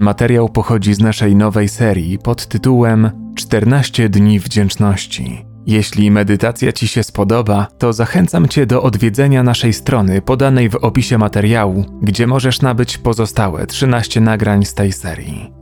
Materiał pochodzi z naszej nowej serii pod tytułem 14 dni wdzięczności. Jeśli medytacja Ci się spodoba, to zachęcam Cię do odwiedzenia naszej strony podanej w opisie materiału, gdzie możesz nabyć pozostałe 13 nagrań z tej serii.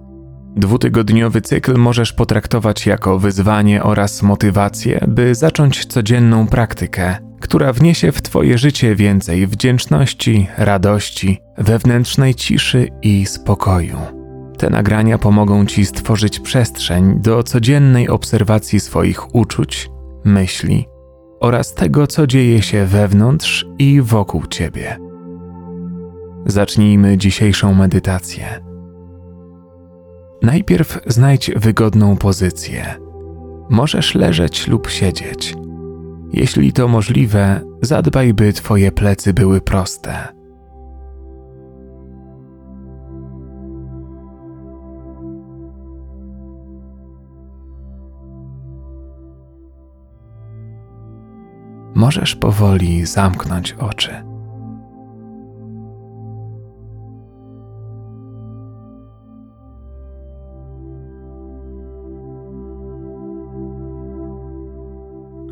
Dwutygodniowy cykl możesz potraktować jako wyzwanie oraz motywację, by zacząć codzienną praktykę, która wniesie w Twoje życie więcej wdzięczności, radości, wewnętrznej ciszy i spokoju. Te nagrania pomogą Ci stworzyć przestrzeń do codziennej obserwacji swoich uczuć, myśli oraz tego, co dzieje się wewnątrz i wokół Ciebie. Zacznijmy dzisiejszą medytację. Najpierw znajdź wygodną pozycję. Możesz leżeć lub siedzieć. Jeśli to możliwe, zadbaj, by Twoje plecy były proste. Możesz powoli zamknąć oczy.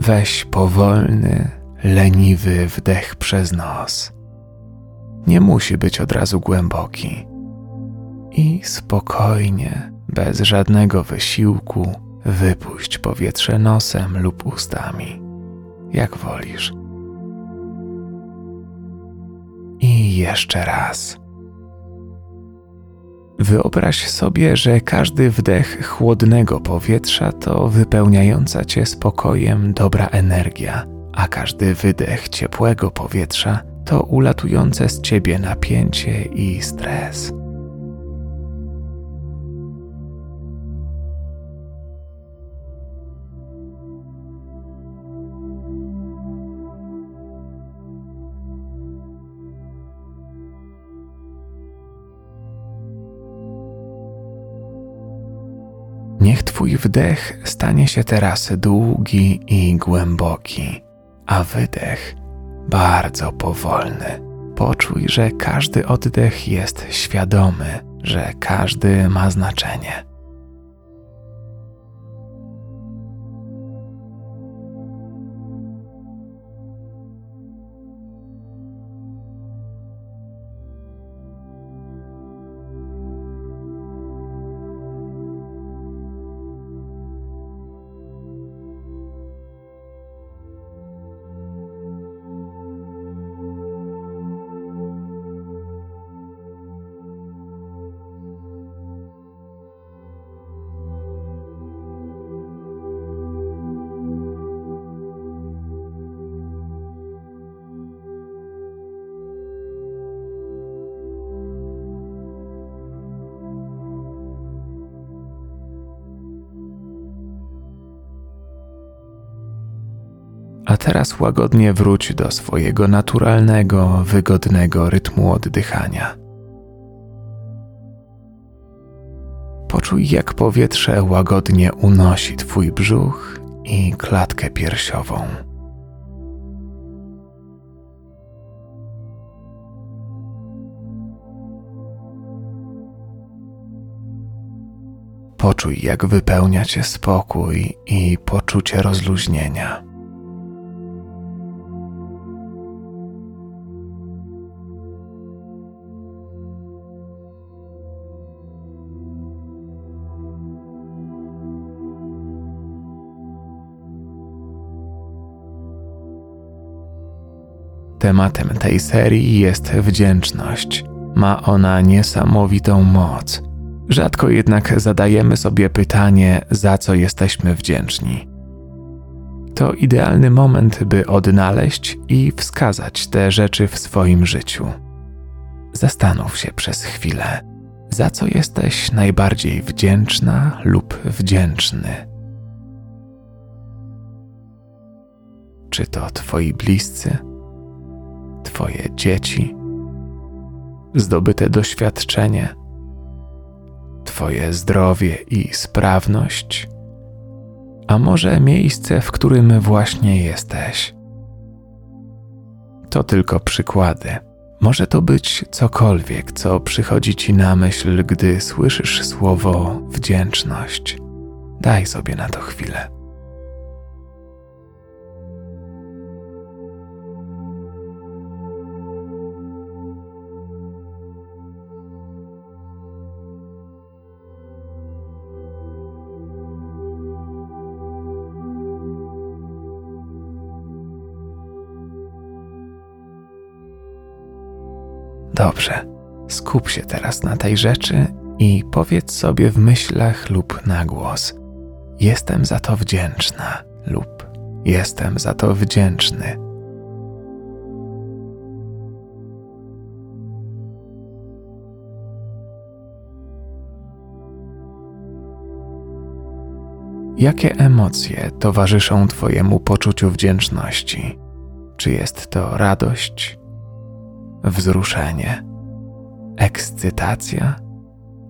Weź powolny, leniwy wdech przez nos. Nie musi być od razu głęboki. I spokojnie, bez żadnego wysiłku, wypuść powietrze nosem lub ustami, jak wolisz. I jeszcze raz. Wyobraź sobie, że każdy wdech chłodnego powietrza to wypełniająca cię spokojem dobra energia, a każdy wydech ciepłego powietrza to ulatujące z ciebie napięcie i stres. Niech Twój wdech stanie się teraz długi i głęboki, a wydech bardzo powolny. Poczuj, że każdy oddech jest świadomy, że każdy ma znaczenie. A teraz łagodnie wróć do swojego naturalnego, wygodnego rytmu oddychania. Poczuj, jak powietrze łagodnie unosi Twój brzuch i klatkę piersiową. Poczuj, jak wypełnia Cię spokój i poczucie rozluźnienia. Tematem tej serii jest wdzięczność. Ma ona niesamowitą moc. Rzadko jednak zadajemy sobie pytanie, za co jesteśmy wdzięczni. To idealny moment, by odnaleźć i wskazać te rzeczy w swoim życiu. Zastanów się przez chwilę, za co jesteś najbardziej wdzięczna lub wdzięczny. Czy to Twoi bliscy? Twoje dzieci, zdobyte doświadczenie, Twoje zdrowie i sprawność, a może miejsce, w którym właśnie jesteś. To tylko przykłady. Może to być cokolwiek, co przychodzi ci na myśl, gdy słyszysz słowo wdzięczność. Daj sobie na to chwilę. Dobrze, skup się teraz na tej rzeczy i powiedz sobie w myślach lub na głos: Jestem za to wdzięczna lub jestem za to wdzięczny. Jakie emocje towarzyszą Twojemu poczuciu wdzięczności? Czy jest to radość, wzruszenie, ekscytacja,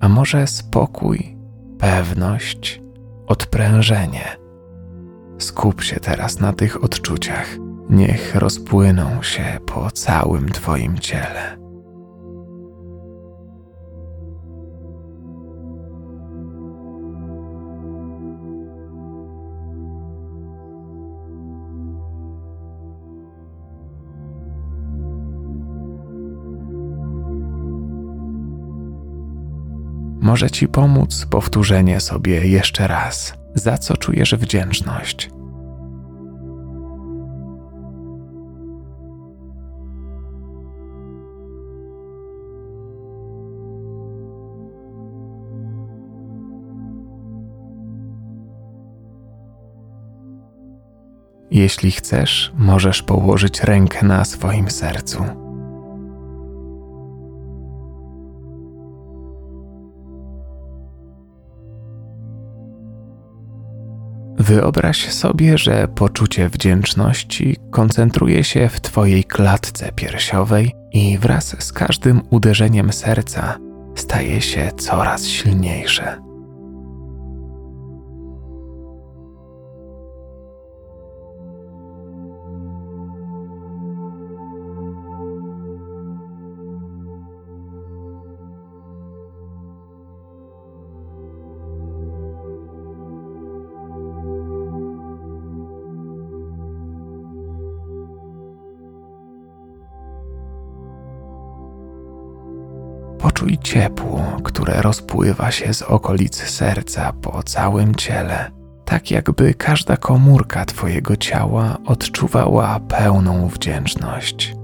a może spokój, pewność, odprężenie. Skup się teraz na tych odczuciach, niech rozpłyną się po całym Twoim ciele. Może Ci pomóc. Powtórzenie sobie jeszcze raz, za co czujesz wdzięczność. Jeśli chcesz, możesz położyć rękę na swoim sercu Wyobraź sobie, że poczucie wdzięczności koncentruje się w Twojej klatce piersiowej i wraz z każdym uderzeniem serca staje się coraz silniejsze. Ciepło, które rozpływa się z okolic serca po całym ciele, tak jakby każda komórka Twojego ciała odczuwała pełną wdzięczność.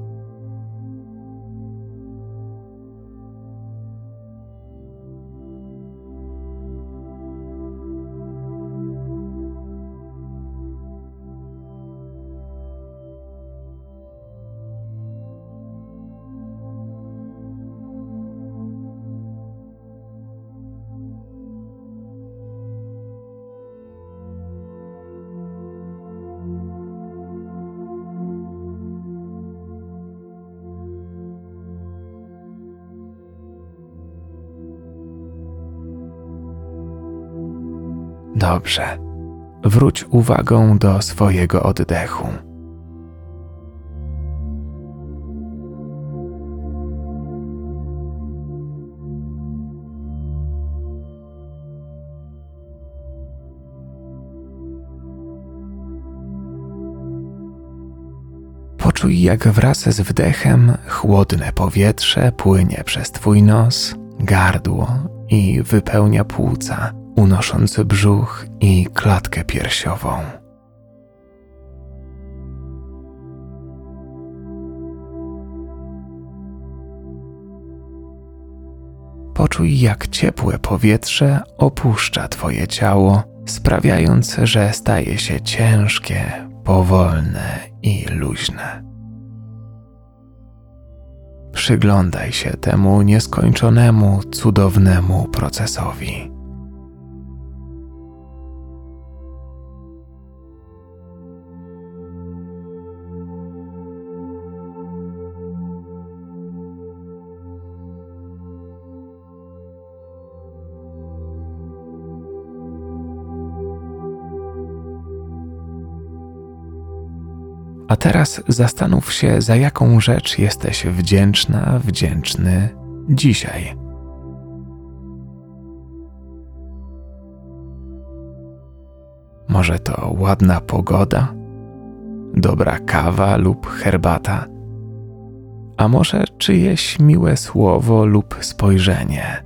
Dobrze. Wróć uwagą do swojego oddechu. Poczuj, jak wraz z wdechem chłodne powietrze płynie przez Twój nos, gardło i wypełnia płuca unoszący brzuch i klatkę piersiową. Poczuj, jak ciepłe powietrze opuszcza Twoje ciało, sprawiając, że staje się ciężkie, powolne i luźne. Przyglądaj się temu nieskończonemu, cudownemu procesowi. A teraz zastanów się, za jaką rzecz jesteś wdzięczna, wdzięczny dzisiaj. Może to ładna pogoda, dobra kawa lub herbata, a może czyjeś miłe słowo lub spojrzenie.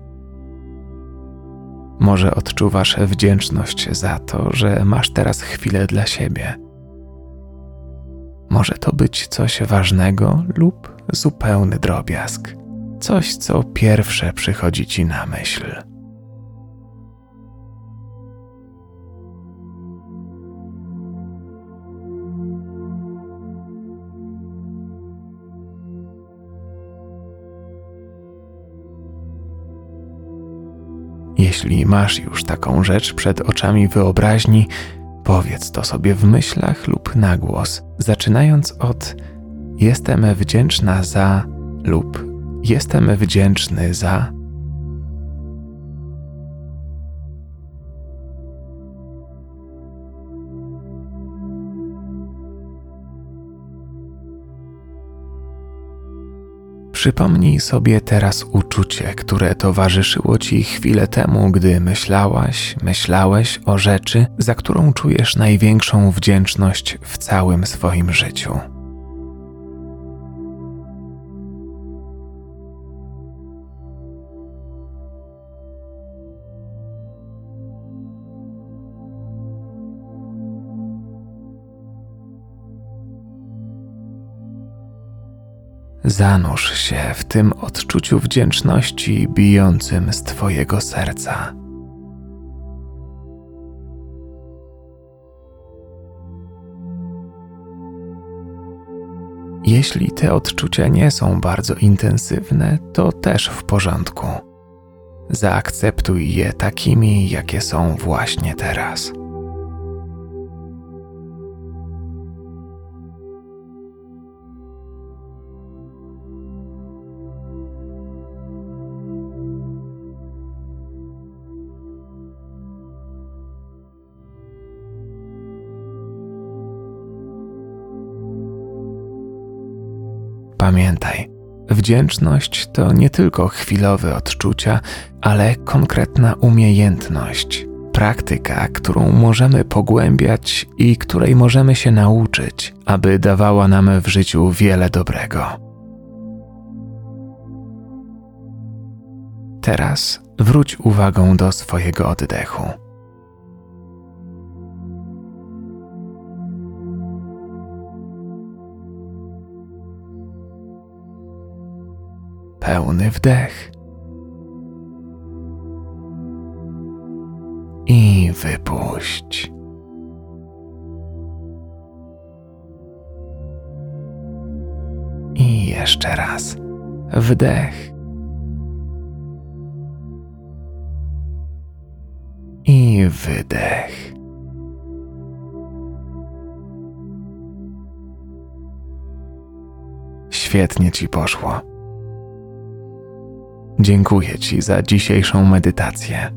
Może odczuwasz wdzięczność za to, że masz teraz chwilę dla siebie. Może to być coś ważnego lub zupełny drobiazg, coś, co pierwsze przychodzi ci na myśl. Jeśli masz już taką rzecz przed oczami wyobraźni, powiedz to sobie w myślach lub na głos, zaczynając od jestem wdzięczna za lub jestem wdzięczny za. Przypomnij sobie teraz uczucie, które towarzyszyło ci chwilę temu, gdy myślałaś, myślałeś o rzeczy, za którą czujesz największą wdzięczność w całym swoim życiu. Zanurz się w tym odczuciu wdzięczności bijącym z Twojego serca. Jeśli te odczucia nie są bardzo intensywne, to też w porządku. Zaakceptuj je takimi, jakie są właśnie teraz. Pamiętaj, wdzięczność to nie tylko chwilowe odczucia, ale konkretna umiejętność, praktyka, którą możemy pogłębiać i której możemy się nauczyć, aby dawała nam w życiu wiele dobrego. Teraz wróć uwagą do swojego oddechu. Pełny wdech i wypuść. I jeszcze raz wdech i wydech. Świetnie ci poszło. Dziękuję Ci za dzisiejszą medytację.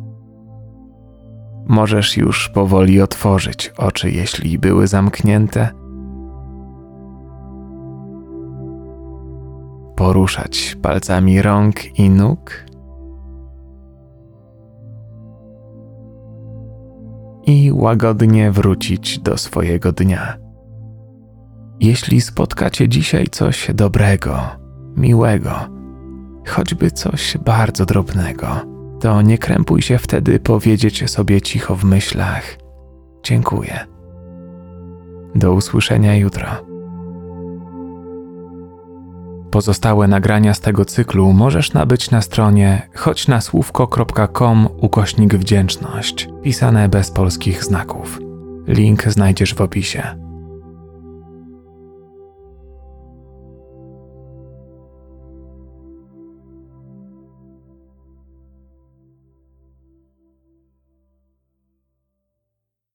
Możesz już powoli otworzyć oczy, jeśli były zamknięte. Poruszać palcami rąk i nóg. I łagodnie wrócić do swojego dnia. Jeśli spotkacie dzisiaj coś dobrego, miłego, choćby coś bardzo drobnego, to nie krępuj się wtedy powiedzieć sobie cicho w myślach: Dziękuję. Do usłyszenia jutro. Pozostałe nagrania z tego cyklu możesz nabyć na stronie choćnasłówko.com ukośnik wdzięczność, pisane bez polskich znaków. Link znajdziesz w opisie.